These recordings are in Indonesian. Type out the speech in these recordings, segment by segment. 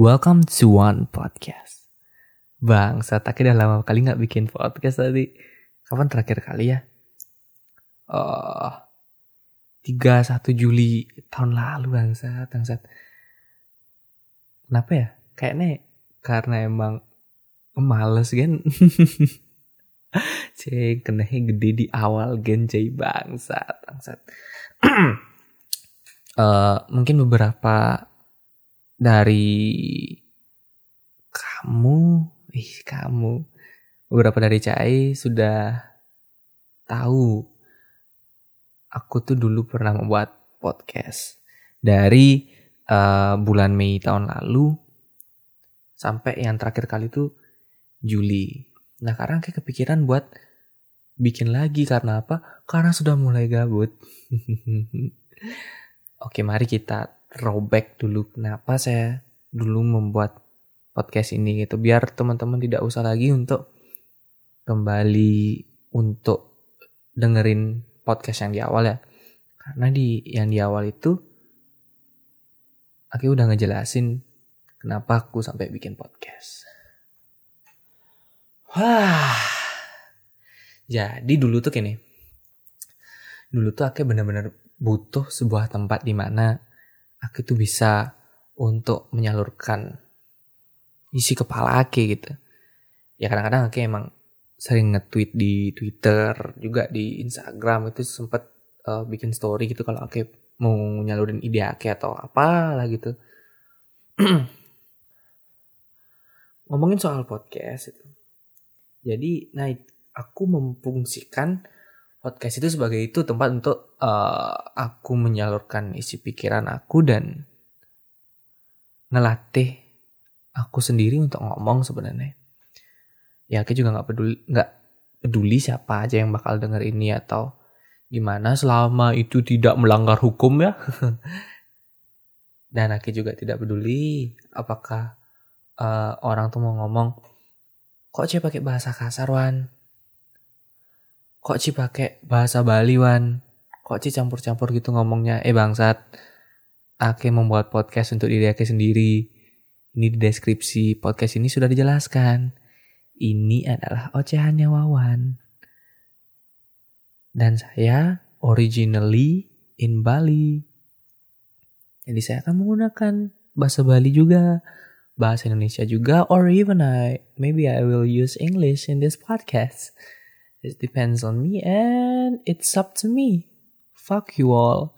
Welcome to One Podcast. Bang, saya tak udah lama kali nggak bikin podcast tadi. Kapan terakhir kali ya? Oh, 31 Juli tahun lalu bangsat, bangsat. Kenapa ya? Kayaknya karena emang males kan. Cek, kenanya gede di awal gen cai bangsat, bangsat. uh, mungkin beberapa dari kamu, ih kamu, beberapa dari Cai sudah tahu aku tuh dulu pernah membuat podcast dari uh, bulan Mei tahun lalu sampai yang terakhir kali tuh Juli. Nah sekarang kayak kepikiran buat bikin lagi karena apa? Karena sudah mulai gabut. Oke, mari kita throwback dulu. Kenapa saya dulu membuat podcast ini gitu? Biar teman-teman tidak usah lagi untuk kembali untuk dengerin podcast yang di awal ya. Karena di yang di awal itu aku udah ngejelasin kenapa aku sampai bikin podcast. Wah. Jadi dulu tuh gini. Dulu tuh aku bener-bener butuh sebuah tempat di mana aku tuh bisa untuk menyalurkan isi kepala aku gitu. Ya kadang-kadang aku emang sering nge-tweet di Twitter, juga di Instagram itu sempet uh, bikin story gitu kalau aku mau nyalurin ide aku atau apa lah gitu. Ngomongin soal podcast itu. Jadi, nah aku memfungsikan podcast itu sebagai itu tempat untuk uh, aku menyalurkan isi pikiran aku dan ngelatih aku sendiri untuk ngomong sebenarnya. Ya aku juga nggak peduli nggak peduli siapa aja yang bakal denger ini atau gimana selama itu tidak melanggar hukum ya. dan aku juga tidak peduli apakah uh, orang tuh mau ngomong kok cie pakai bahasa kasar wan kok Ci pakai bahasa Bali wan? Kok Ci campur-campur gitu ngomongnya? Eh bangsat. Ake membuat podcast untuk diri Ake sendiri. Ini di deskripsi podcast ini sudah dijelaskan. Ini adalah ocehannya Wawan. Dan saya originally in Bali. Jadi saya akan menggunakan bahasa Bali juga bahasa Indonesia juga or even I maybe I will use English in this podcast It depends on me and it's up to me. Fuck you all.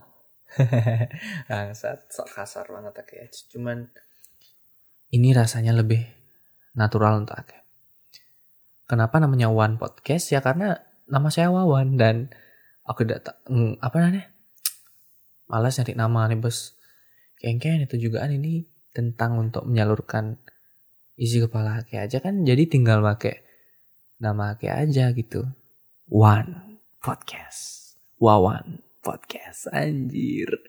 Bangsat, sok kasar banget aku ya. Cuman ini rasanya lebih natural untuk aku. Kenapa namanya One Podcast? Ya karena nama saya Wawan dan aku tidak apa namanya? Malas nyari nama nih bos. Kengkeng itu juga kan ini tentang untuk menyalurkan isi kepala aku aja kan jadi tinggal pakai nama Ake aja gitu. One Podcast. Wawan Podcast. Anjir.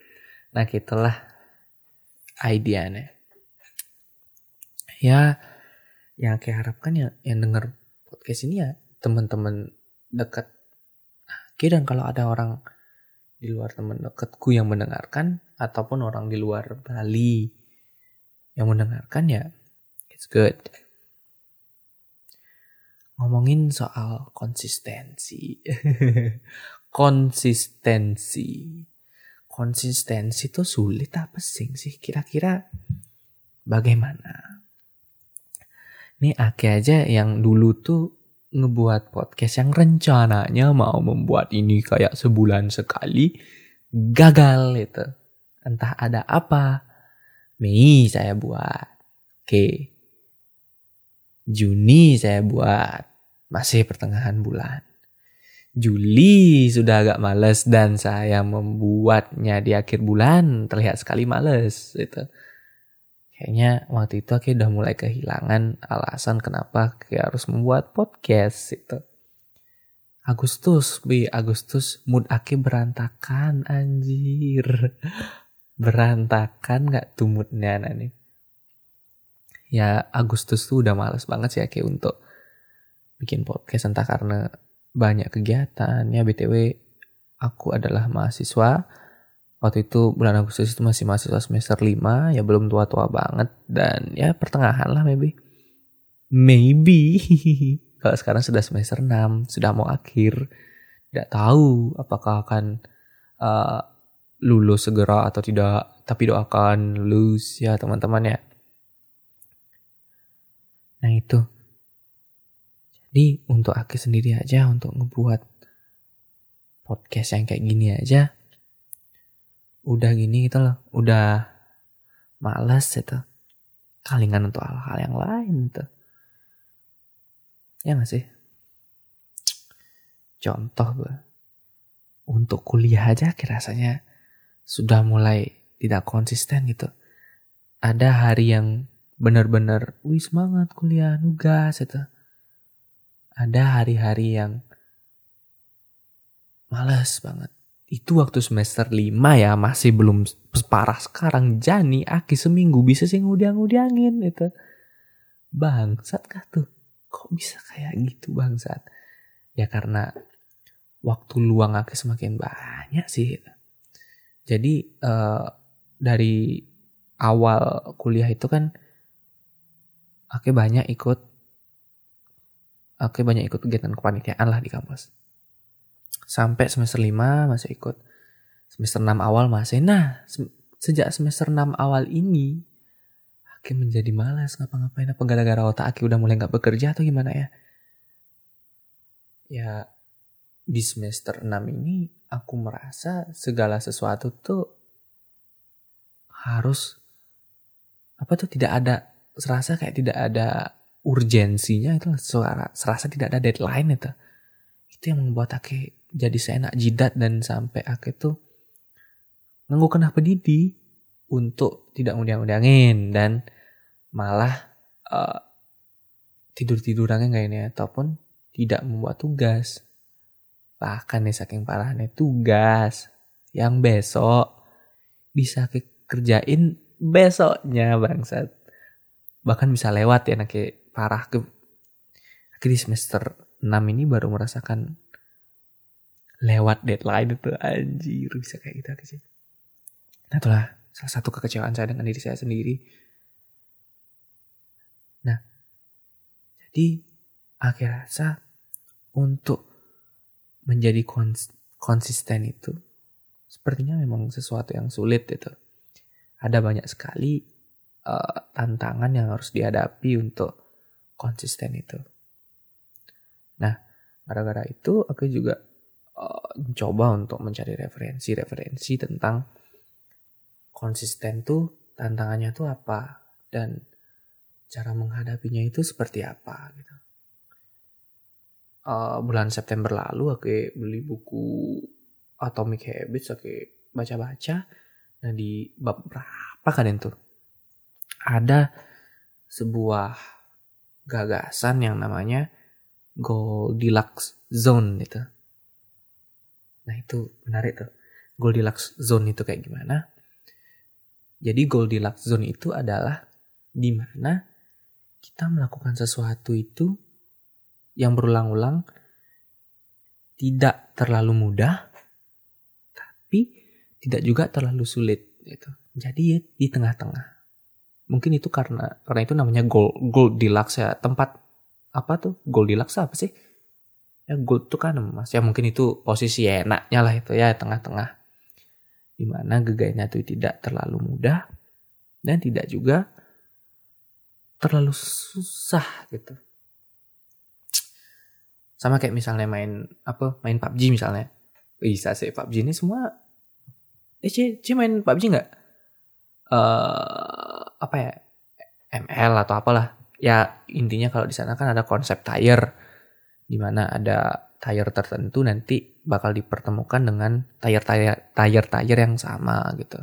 Nah gitulah ideanya. Ya, yang Ake harapkan ya yang denger podcast ini ya teman-teman dekat Oke dan kalau ada orang di luar teman dekatku yang mendengarkan ataupun orang di luar Bali yang mendengarkan ya it's good ngomongin soal konsistensi. konsistensi. Konsistensi itu sulit apa sih sih? Kira-kira bagaimana? Nih Ake aja yang dulu tuh ngebuat podcast yang rencananya mau membuat ini kayak sebulan sekali gagal itu. Entah ada apa. Mei saya buat. Oke. Juni saya buat masih pertengahan bulan. Juli sudah agak males dan saya membuatnya di akhir bulan terlihat sekali males itu. Kayaknya waktu itu aku udah mulai kehilangan alasan kenapa aku harus membuat podcast itu. Agustus, bi Agustus mood aku berantakan anjir. Berantakan gak tuh nih. Ya Agustus tuh udah males banget sih kayak untuk bikin podcast. Entah karena banyak kegiatan. Ya btw aku adalah mahasiswa. Waktu itu bulan Agustus itu masih mahasiswa semester 5 ya belum tua-tua banget. Dan ya pertengahan lah maybe. Maybe. Kalau sekarang sudah semester 6 sudah mau akhir. Tidak tahu apakah akan uh, lulus segera atau tidak. Tapi doakan lulus ya teman-teman ya nah itu. Jadi untuk aku sendiri aja untuk ngebuat podcast yang kayak gini aja udah gini gitu loh udah malas itu. Kalingan untuk hal-hal yang lain itu. Ya gak sih? Contoh gue untuk kuliah aja kira rasanya sudah mulai tidak konsisten gitu. Ada hari yang benar-benar wih semangat kuliah nugas itu ada hari-hari yang males banget. Itu waktu semester 5 ya, masih belum separah sekarang. Jani, Aki seminggu bisa sih ngudiang-ngudiangin itu. Bangsat kah tuh? Kok bisa kayak gitu bangsat? Ya karena waktu luang Aki semakin banyak sih. Jadi uh, dari awal kuliah itu kan Aki banyak ikut Oke banyak ikut kegiatan kepanitiaan lah di kampus. Sampai semester 5 masih ikut. Semester 6 awal masih. Nah, se sejak semester 6 awal ini, Aki menjadi malas ngapa-ngapain. Apa gara-gara otak Aki udah mulai gak bekerja atau gimana ya? Ya, di semester 6 ini aku merasa segala sesuatu tuh harus apa tuh tidak ada serasa kayak tidak ada urgensinya itu serasa tidak ada deadline itu. Itu yang membuat Ake jadi seenak jidat dan sampai Ake tuh nunggu kena pedidi untuk tidak undang-undangin dan malah uh, tidur-tidurannya nggak ini ataupun tidak membuat tugas. Bahkan nih saking parahnya tugas yang besok bisa kerjain besoknya bangsat bahkan bisa lewat ya nanti parah ke akhirnya semester 6 ini baru merasakan lewat deadline itu anjir bisa kayak gitu sih. Nah itulah salah satu kekecewaan saya dengan diri saya sendiri. Nah, jadi akhir rasa untuk menjadi kons konsisten itu sepertinya memang sesuatu yang sulit itu. Ada banyak sekali uh, tantangan yang harus dihadapi untuk konsisten itu. Nah, gara-gara itu aku juga uh, coba untuk mencari referensi-referensi tentang konsisten tuh tantangannya tuh apa dan cara menghadapinya itu seperti apa gitu. Uh, bulan September lalu aku beli buku Atomic Habits aku baca-baca. Nah di bab berapa kan itu? Ada sebuah gagasan yang namanya Goldilocks Zone itu. Nah itu menarik tuh. Goldilocks Zone itu kayak gimana? Jadi Goldilocks Zone itu adalah di mana kita melakukan sesuatu itu yang berulang-ulang tidak terlalu mudah, tapi tidak juga terlalu sulit. Gitu. Jadi di tengah-tengah mungkin itu karena karena itu namanya gold gold deluxe ya. Tempat apa tuh? Gold deluxe apa sih? Ya gold tuh kan emas. Ya mungkin itu posisi enaknya lah itu ya tengah-tengah. Di mana gegayanya itu tidak terlalu mudah dan tidak juga terlalu susah gitu. Sama kayak misalnya main apa main PUBG misalnya. Bisa sih PUBG ini semua. Eh C, main PUBG nggak? Uh, apa ya ML atau apalah. Ya intinya kalau di sana kan ada konsep tire di mana ada tire tertentu nanti bakal dipertemukan dengan tire tire tire tire yang sama gitu.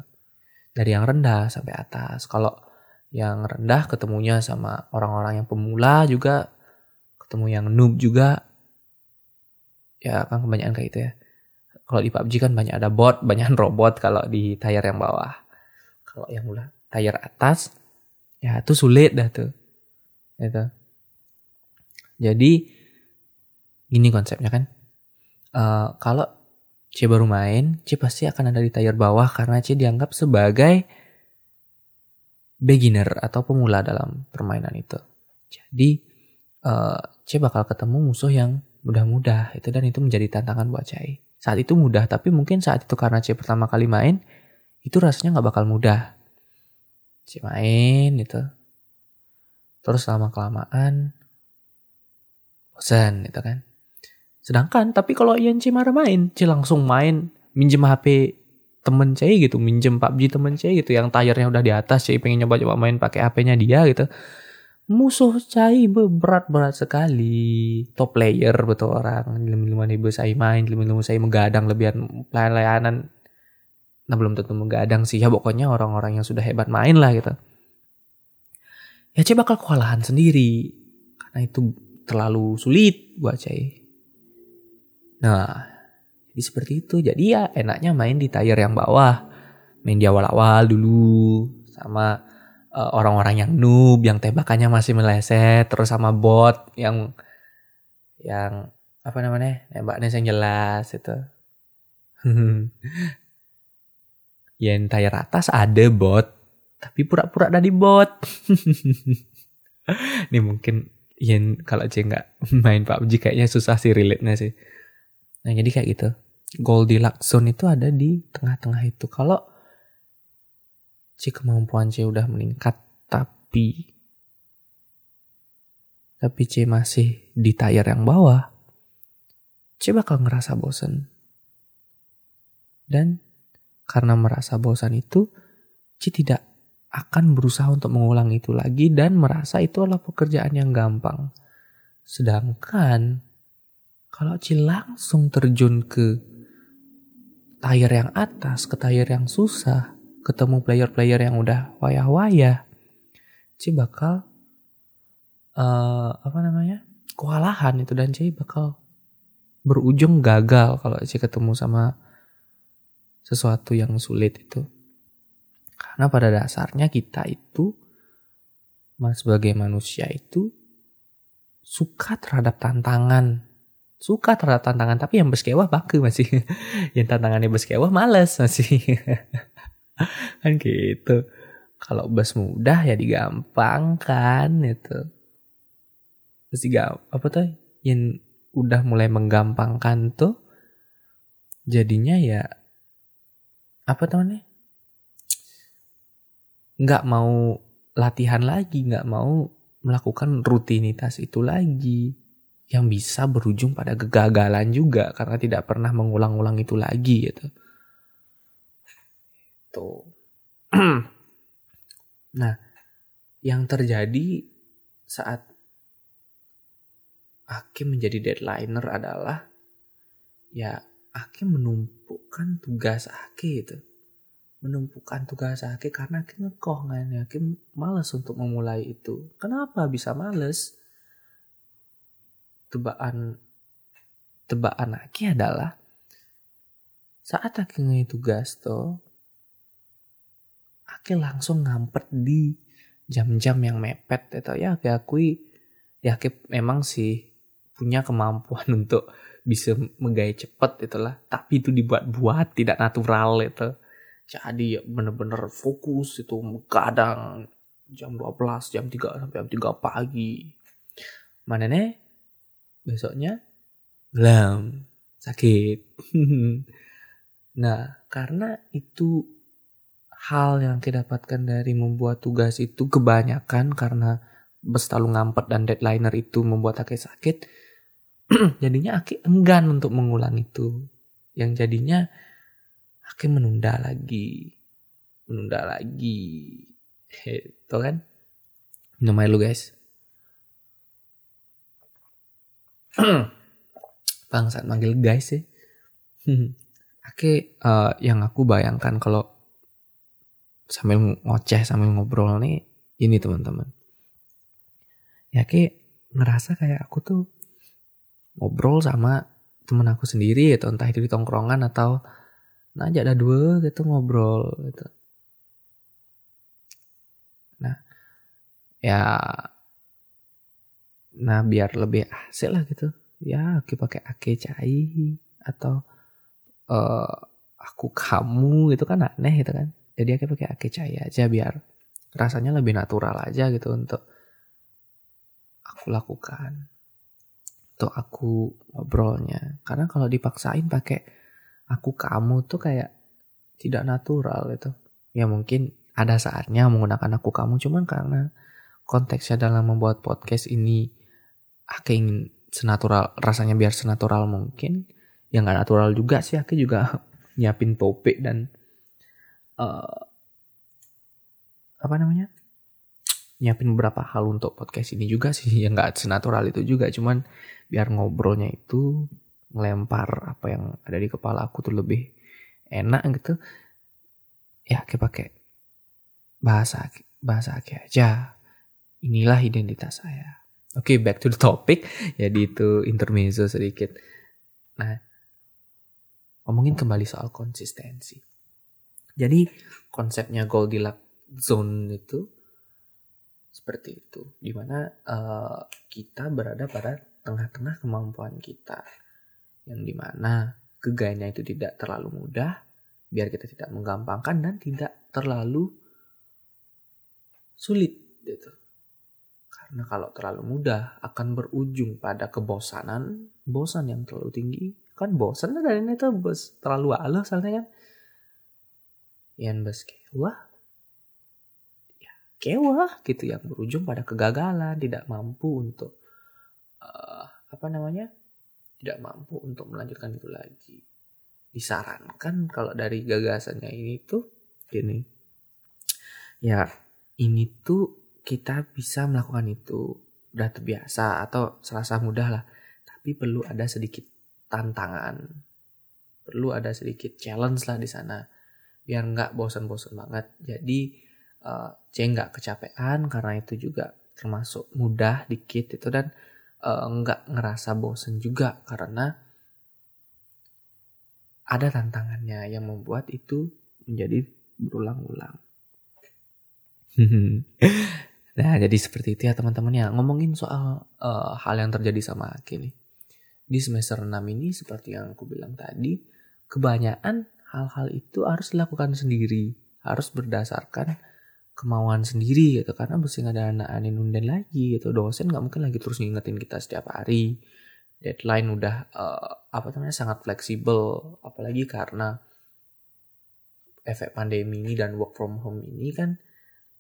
Dari yang rendah sampai atas. Kalau yang rendah ketemunya sama orang-orang yang pemula juga ketemu yang noob juga. Ya kan kebanyakan kayak itu ya. Kalau di PUBG kan banyak ada bot banyak robot kalau di tire yang bawah. Kalau yang mula tire atas ya itu sulit dah tuh itu jadi gini konsepnya kan uh, kalau C baru main, C pasti akan ada di tier bawah karena C dianggap sebagai beginner atau pemula dalam permainan itu. Jadi uh, C bakal ketemu musuh yang mudah-mudah itu dan itu menjadi tantangan buat C. Saat itu mudah, tapi mungkin saat itu karena C pertama kali main, itu rasanya nggak bakal mudah. C main itu. Terus lama kelamaan bosan gitu kan. Sedangkan tapi kalau Ian C marah main, C langsung main minjem HP temen C gitu, minjem PUBG temen C gitu yang tayarnya udah di atas, C pengen nyoba-coba main pakai HP-nya dia gitu. Musuh Cai berat-berat sekali. Top player betul orang. Lima ribu saya main, lima ribu saya menggadang lebihan layanan. Nah belum tentu menggadang sih ya pokoknya orang-orang yang sudah hebat main lah gitu. Ya C bakal kewalahan sendiri. Karena itu terlalu sulit buat Cai. Nah, jadi seperti itu. Jadi ya enaknya main di tier yang bawah. Main di awal-awal dulu sama uh, orang-orang yang noob, yang tembakannya masih meleset, terus sama bot yang yang apa namanya? nembaknya yang jelas itu. yang tier atas ada bot, tapi pura-pura dari bot. Ini mungkin yang kalau C nggak main PUBG kayaknya susah sih relate-nya sih. Nah jadi kayak gitu. Goldilocks zone itu ada di tengah-tengah itu. Kalau si kemampuan C udah meningkat tapi tapi C masih di tier yang bawah, C bakal ngerasa bosen. Dan karena merasa bosan itu, C tidak akan berusaha untuk mengulang itu lagi dan merasa itu adalah pekerjaan yang gampang. Sedangkan kalau Ci langsung terjun ke tier yang atas, ke tier yang susah, ketemu player-player yang udah wayah-wayah, Ci bakal uh, apa namanya? kewalahan itu dan Ci bakal berujung gagal kalau Ci ketemu sama sesuatu yang sulit itu. Karena pada dasarnya kita itu sebagai manusia itu suka terhadap tantangan. Suka terhadap tantangan tapi yang berskewah baku masih. Yang tantangannya berskewah males masih. Kan gitu. Kalau bus mudah ya digampangkan itu. Gak apa tuh yang udah mulai menggampangkan tuh jadinya ya apa nih nggak mau latihan lagi nggak mau melakukan rutinitas itu lagi yang bisa berujung pada kegagalan juga karena tidak pernah mengulang-ulang itu lagi gitu. Tuh. nah, yang terjadi saat Hakim menjadi deadlineer adalah ya Hakim menumpukan tugas Hakim itu. Menumpukan tugas Hakim karena Hakim ngekoh kan. Hakim males untuk memulai itu. Kenapa bisa males? tebakan tebakan Aki adalah saat Aki ngai tugas tuh Aki langsung ngampet di jam-jam yang mepet itu ya Aki akui ya Aki memang sih punya kemampuan untuk bisa menggaya cepet itulah tapi itu dibuat-buat tidak natural itu. Jadi ya bener-bener fokus itu kadang jam 12 jam 3 sampai jam 3 pagi. Mana nih? Besoknya? Lam sakit. nah, karena itu hal yang kita dapatkan dari membuat tugas itu kebanyakan karena berstalu ngampet dan deadlineer itu membuat Aki sakit, jadinya Aki enggan untuk mengulang itu. Yang jadinya Aki menunda lagi, menunda lagi. Itu kan? Minum air lu guys. bangsat manggil guys sih Oke, uh, yang aku bayangkan kalau sambil ngoceh sambil ngobrol nih ini teman-teman. Ya ke ngerasa kayak aku tuh ngobrol sama temen aku sendiri gitu entah itu di tongkrongan atau ngajak ada dua gitu ngobrol gitu. Nah, ya Nah biar lebih asik lah gitu. Ya oke pakai ake cai atau uh, aku kamu gitu kan aneh gitu kan jadi aku pakai ake cahaya aja biar rasanya lebih natural aja gitu untuk aku lakukan untuk aku ngobrolnya. Karena kalau dipaksain pakai aku kamu tuh kayak tidak natural gitu. Ya mungkin ada saatnya menggunakan aku kamu. Cuman karena konteksnya dalam membuat podcast ini aku ingin senatural rasanya biar senatural mungkin ya nggak natural juga sih. Aku juga nyiapin topik dan uh, apa namanya nyiapin beberapa hal untuk podcast ini juga sih yang nggak senatural itu juga. Cuman biar ngobrolnya itu ngelempar apa yang ada di kepala aku tuh lebih enak gitu. Ya kayak pakai bahasa bahasa kayak aja. Inilah identitas saya. Oke okay, back to the topic. Jadi itu intermezzo sedikit. Nah ngomongin kembali soal konsistensi. Jadi konsepnya Goldilocks zone itu seperti itu, di mana uh, kita berada pada tengah-tengah kemampuan kita, yang di mana kegayanya itu tidak terlalu mudah, biar kita tidak menggampangkan dan tidak terlalu sulit gitu. Karena kalau terlalu mudah akan berujung pada kebosanan, bosan yang terlalu tinggi, kan bosan dari itu bos terlalu halus soalnya kan? Yang bos kewa kewa gitu yang berujung pada kegagalan tidak mampu untuk uh, apa namanya tidak mampu untuk melanjutkan itu lagi disarankan kalau dari gagasannya ini tuh gini ya ini tuh kita bisa melakukan itu udah terbiasa atau serasa mudah lah tapi perlu ada sedikit tantangan. Perlu ada sedikit challenge lah di sana. Biar nggak bosan-bosan banget. Jadi uh, C nggak kecapean karena itu juga termasuk mudah dikit itu dan uh, nggak ngerasa bosan juga karena ada tantangannya yang membuat itu menjadi berulang-ulang. nah jadi seperti itu ya teman-teman ya ngomongin soal uh, hal yang terjadi sama Aki nih di semester 6 ini seperti yang aku bilang tadi, kebanyakan hal-hal itu harus dilakukan sendiri, harus berdasarkan kemauan sendiri gitu. Karena mesti ada anak anin unden lagi gitu. Dosen nggak mungkin lagi terus ngingetin kita setiap hari. Deadline udah uh, apa namanya sangat fleksibel. Apalagi karena efek pandemi ini dan work from home ini kan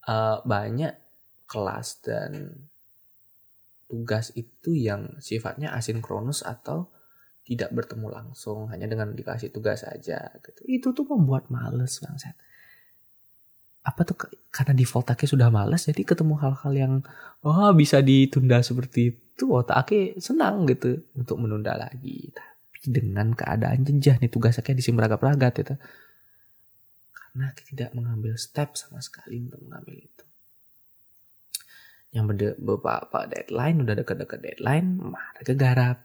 uh, banyak kelas dan tugas itu yang sifatnya asinkronus atau tidak bertemu langsung. Hanya dengan dikasih tugas saja gitu. Itu tuh membuat males set. Apa tuh karena default aku sudah males jadi ketemu hal-hal yang oh bisa ditunda seperti itu otaknya senang gitu untuk menunda lagi. Tapi dengan keadaan jenjah nih tugas aku disimragap-ragat itu. Karena aku tidak mengambil step sama sekali untuk mengambil itu yang beberapa deadline udah deket-deket deadline mah ada garap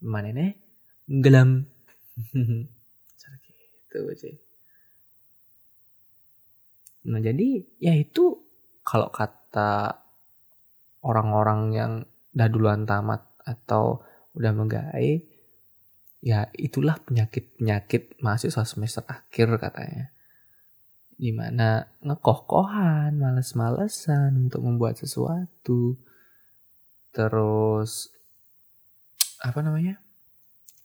mana nih gelam gitu sih nah jadi ya itu kalau kata orang-orang yang dah duluan tamat atau udah menggai ya itulah penyakit-penyakit mahasiswa semester akhir katanya di mana ngekoh-kohan, males-malesan untuk membuat sesuatu. Terus apa namanya?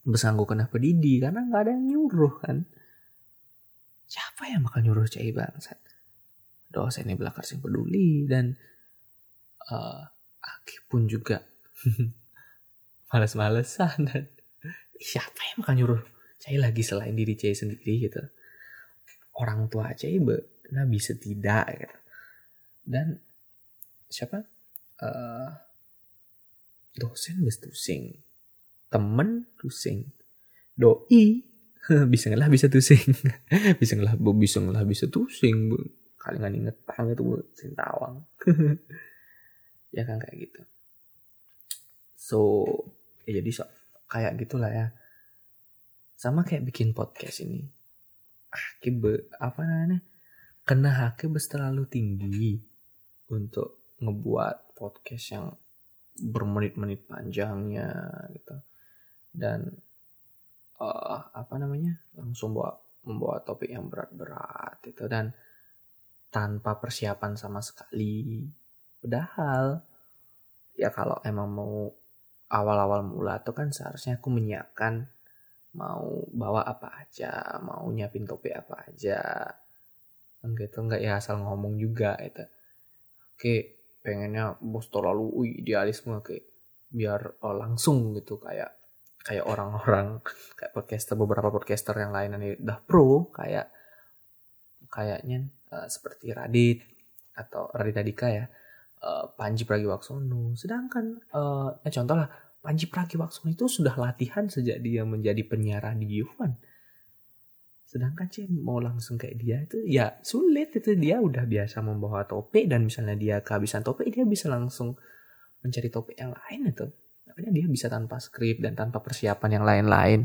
Bersanggup kena pedidi karena nggak ada yang nyuruh kan. Siapa yang bakal nyuruh cai bangsat? Dosen ini belakar sing peduli. Dan uh, Aki pun juga males-malesan dan siapa yang bakal nyuruh cai lagi selain diri cai sendiri? gitu. Orang tua aja ibu nah bisa tidak gitu. dan siapa? Uh, dosen bes tusing. Temen tusing. Doi bisa ngelah bisa tusing. Bisa ngelah bisa ngelah bisa tusing bu kali nggak inget tang itu bu. Sintawang ya kan kayak gitu. So ya jadi so, kayak gitulah ya. Sama kayak bikin podcast ini. Be, apa namanya? Kena hake bes terlalu tinggi untuk ngebuat podcast yang bermenit-menit panjangnya gitu. Dan uh, apa namanya? Langsung bawa membawa topik yang berat-berat itu dan tanpa persiapan sama sekali. Padahal ya kalau emang mau awal-awal mula tuh kan seharusnya aku menyiapkan mau bawa apa aja mau nyiapin topik apa aja. Gitu enggak ya asal ngomong juga itu oke pengennya bos terlalu ui idealisme kayak biar oh, langsung gitu kayak kayak orang-orang kayak podcaster beberapa podcaster yang lain ini udah pro kayak kayaknya uh, seperti Radit atau Radit Adika ya. Uh, Panji Pragiwaksono. Sedangkan uh, eh, contoh lah Panji Pragiwaksono itu sudah latihan sejak dia menjadi penyiar radio kan sedangkan sih mau langsung kayak dia itu ya sulit itu. Dia udah biasa membawa topik dan misalnya dia kehabisan topik dia bisa langsung mencari topik yang lain itu. Makanya dia bisa tanpa skrip dan tanpa persiapan yang lain-lain.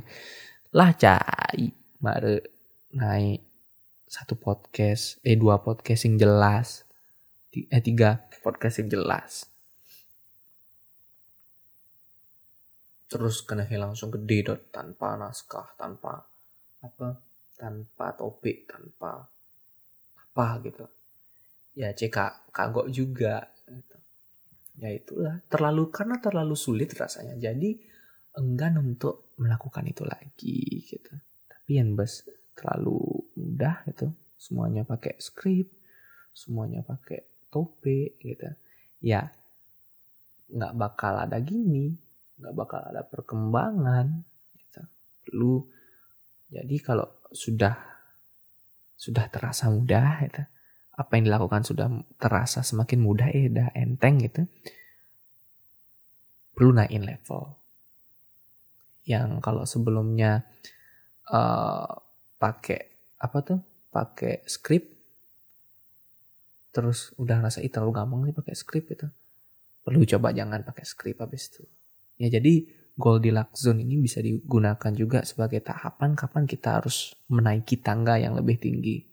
Lah cai mare naik satu podcast eh dua podcast yang jelas. Eh tiga podcast yang jelas. Terus kena langsung gede dot. Tanpa naskah tanpa apa tanpa topik tanpa apa gitu. Ya cek kagok juga gitu. Ya itulah. Terlalu karena terlalu sulit rasanya. Jadi enggan untuk melakukan itu lagi gitu. Tapi yang bes terlalu mudah gitu. Semuanya pakai skrip semuanya pakai topik gitu. Ya nggak bakal ada gini nggak bakal ada perkembangan gitu. perlu jadi kalau sudah sudah terasa mudah gitu apa yang dilakukan sudah terasa semakin mudah ya udah enteng gitu perlu naikin level. Yang kalau sebelumnya uh, pakai apa tuh pakai script terus udah rasa itu terlalu gampang sih pakai script itu perlu coba jangan pakai script habis itu ya jadi Goldilocks zone ini bisa digunakan juga sebagai tahapan kapan kita harus menaiki tangga yang lebih tinggi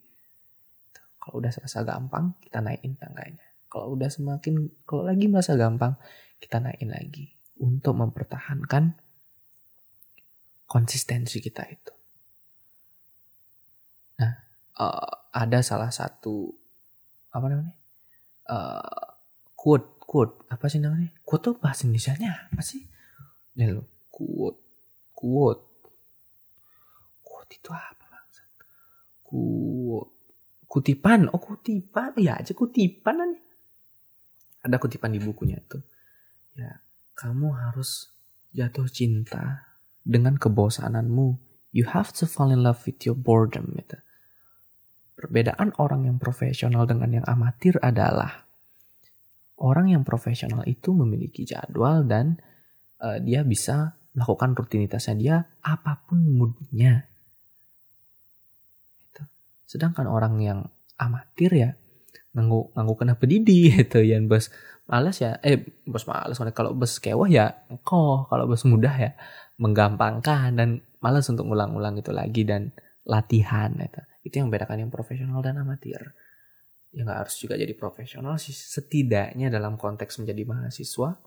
kalau udah serasa gampang, kita naikin tangganya. Kalau udah semakin, kalau lagi merasa gampang, kita naikin lagi. Untuk mempertahankan konsistensi kita itu. Nah, uh, ada salah satu, apa namanya? Uh, quote, quote, apa sih namanya? Quote tuh bahasa Indonesia-nya apa sih? Nih lo, quote, quote. Quote itu apa bang? Quote kutipan oh kutipan ya aja kutipan nih ada kutipan di bukunya tuh ya kamu harus jatuh cinta dengan kebosananmu you have to fall in love with your boredom gitu perbedaan orang yang profesional dengan yang amatir adalah orang yang profesional itu memiliki jadwal dan uh, dia bisa melakukan rutinitasnya dia apa pun moodnya. Sedangkan orang yang amatir ya nganggu nganggu kena pedidi gitu. Ya bos malas ya eh bos malas kalau bos kewah ya kok kalau bos mudah ya menggampangkan dan malas untuk ngulang-ulang itu lagi dan latihan itu itu yang bedakan yang profesional dan amatir. Ya nggak harus juga jadi profesional sih. Setidaknya dalam konteks menjadi mahasiswa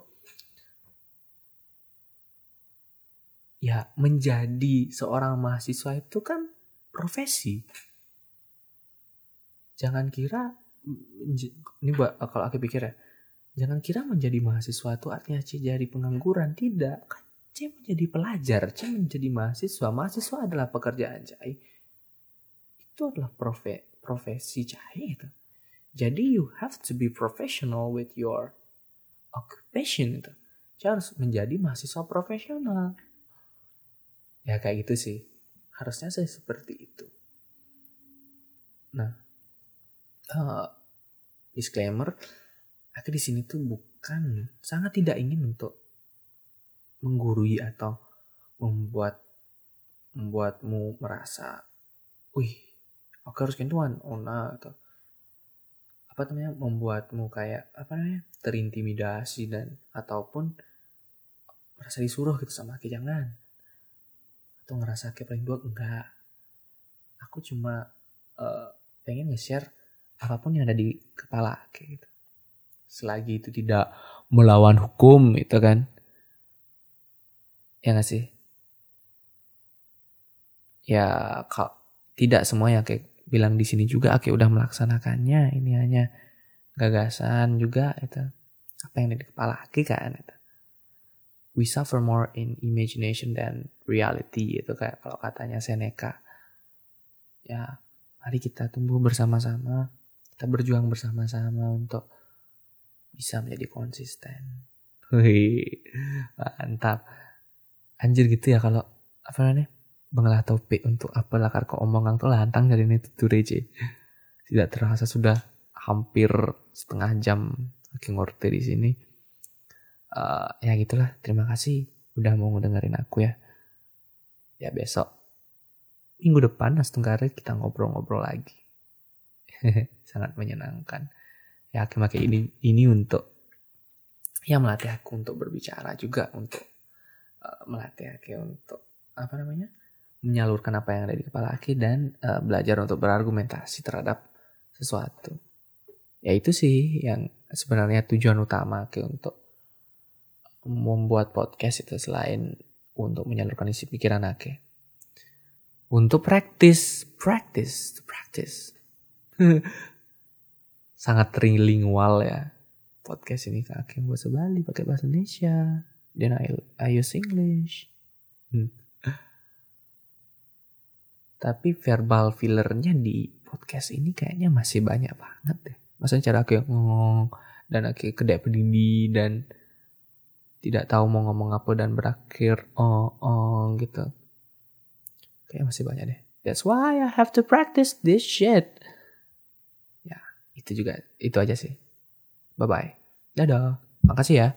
ya menjadi seorang mahasiswa itu kan profesi. Jangan kira ini buat kalau aku pikir ya jangan kira menjadi mahasiswa itu artinya C jadi pengangguran. Tidak. Kan C menjadi pelajar C menjadi mahasiswa. Mahasiswa adalah pekerjaan Cai itu adalah profe, profesi Cai itu. Jadi you have to be professional with your occupation itu. Harus menjadi mahasiswa profesional. Ya kayak gitu sih. Harusnya saya seperti itu. Nah uh, disclaimer, aku di sini tuh bukan sangat tidak ingin untuk menggurui atau membuat membuatmu merasa, wih, aku harus kentuan, nah, atau apa namanya membuatmu kayak apa namanya terintimidasi dan ataupun merasa disuruh gitu sama aku jangan atau ngerasa kayak paling dua enggak aku cuma uh, pengen nge-share apa pun yang ada di kepala kayak gitu. Selagi itu tidak melawan hukum itu kan. Ya gak sih? ya kak tidak semua yang kayak bilang di sini juga Aki udah melaksanakannya ini hanya gagasan juga itu. Apa yang ada di kepala Aki kan itu. We suffer more in imagination than reality itu kayak kalau katanya Seneca. Ya mari kita tumbuh bersama-sama kita berjuang bersama-sama untuk bisa menjadi konsisten. Wih, mantap. Anjir gitu ya kalau apa namanya Banglah topik untuk apa lakar ke omongan tuh lantang dari ini tutur reje. Tidak terasa sudah hampir setengah jam lagi ngorte di sini. Uh, ya gitulah, terima kasih udah mau ngedengerin aku ya. Ya besok minggu depan Tenggara kita ngobrol-ngobrol lagi. Sangat menyenangkan. Ya akhirnya ini ini untuk ya melatih aku untuk berbicara juga untuk uh, melatih aku untuk apa namanya menyalurkan apa yang ada di kepala Aki dan uh, belajar untuk berargumentasi terhadap sesuatu. Ya itu sih yang sebenarnya tujuan utama Aki untuk membuat podcast itu selain untuk menyalurkan isi pikiran Aki. Untuk praktis, praktis, praktis. Sangat trilingual ya podcast ini Aki bahasa Bali pakai bahasa Indonesia. Dan I, I use English. Hmm. Tapi verbal fillernya di podcast ini kayaknya masih banyak banget deh. Maksudnya cara aku yang ngomong dan aku kedek pendidi dan tidak tahu mau ngomong apa dan berakhir oh oh gitu. Kayaknya masih banyak deh. That's why I have to practice this shit. Ya, itu juga itu aja sih. Bye bye. Dadah. Makasih ya.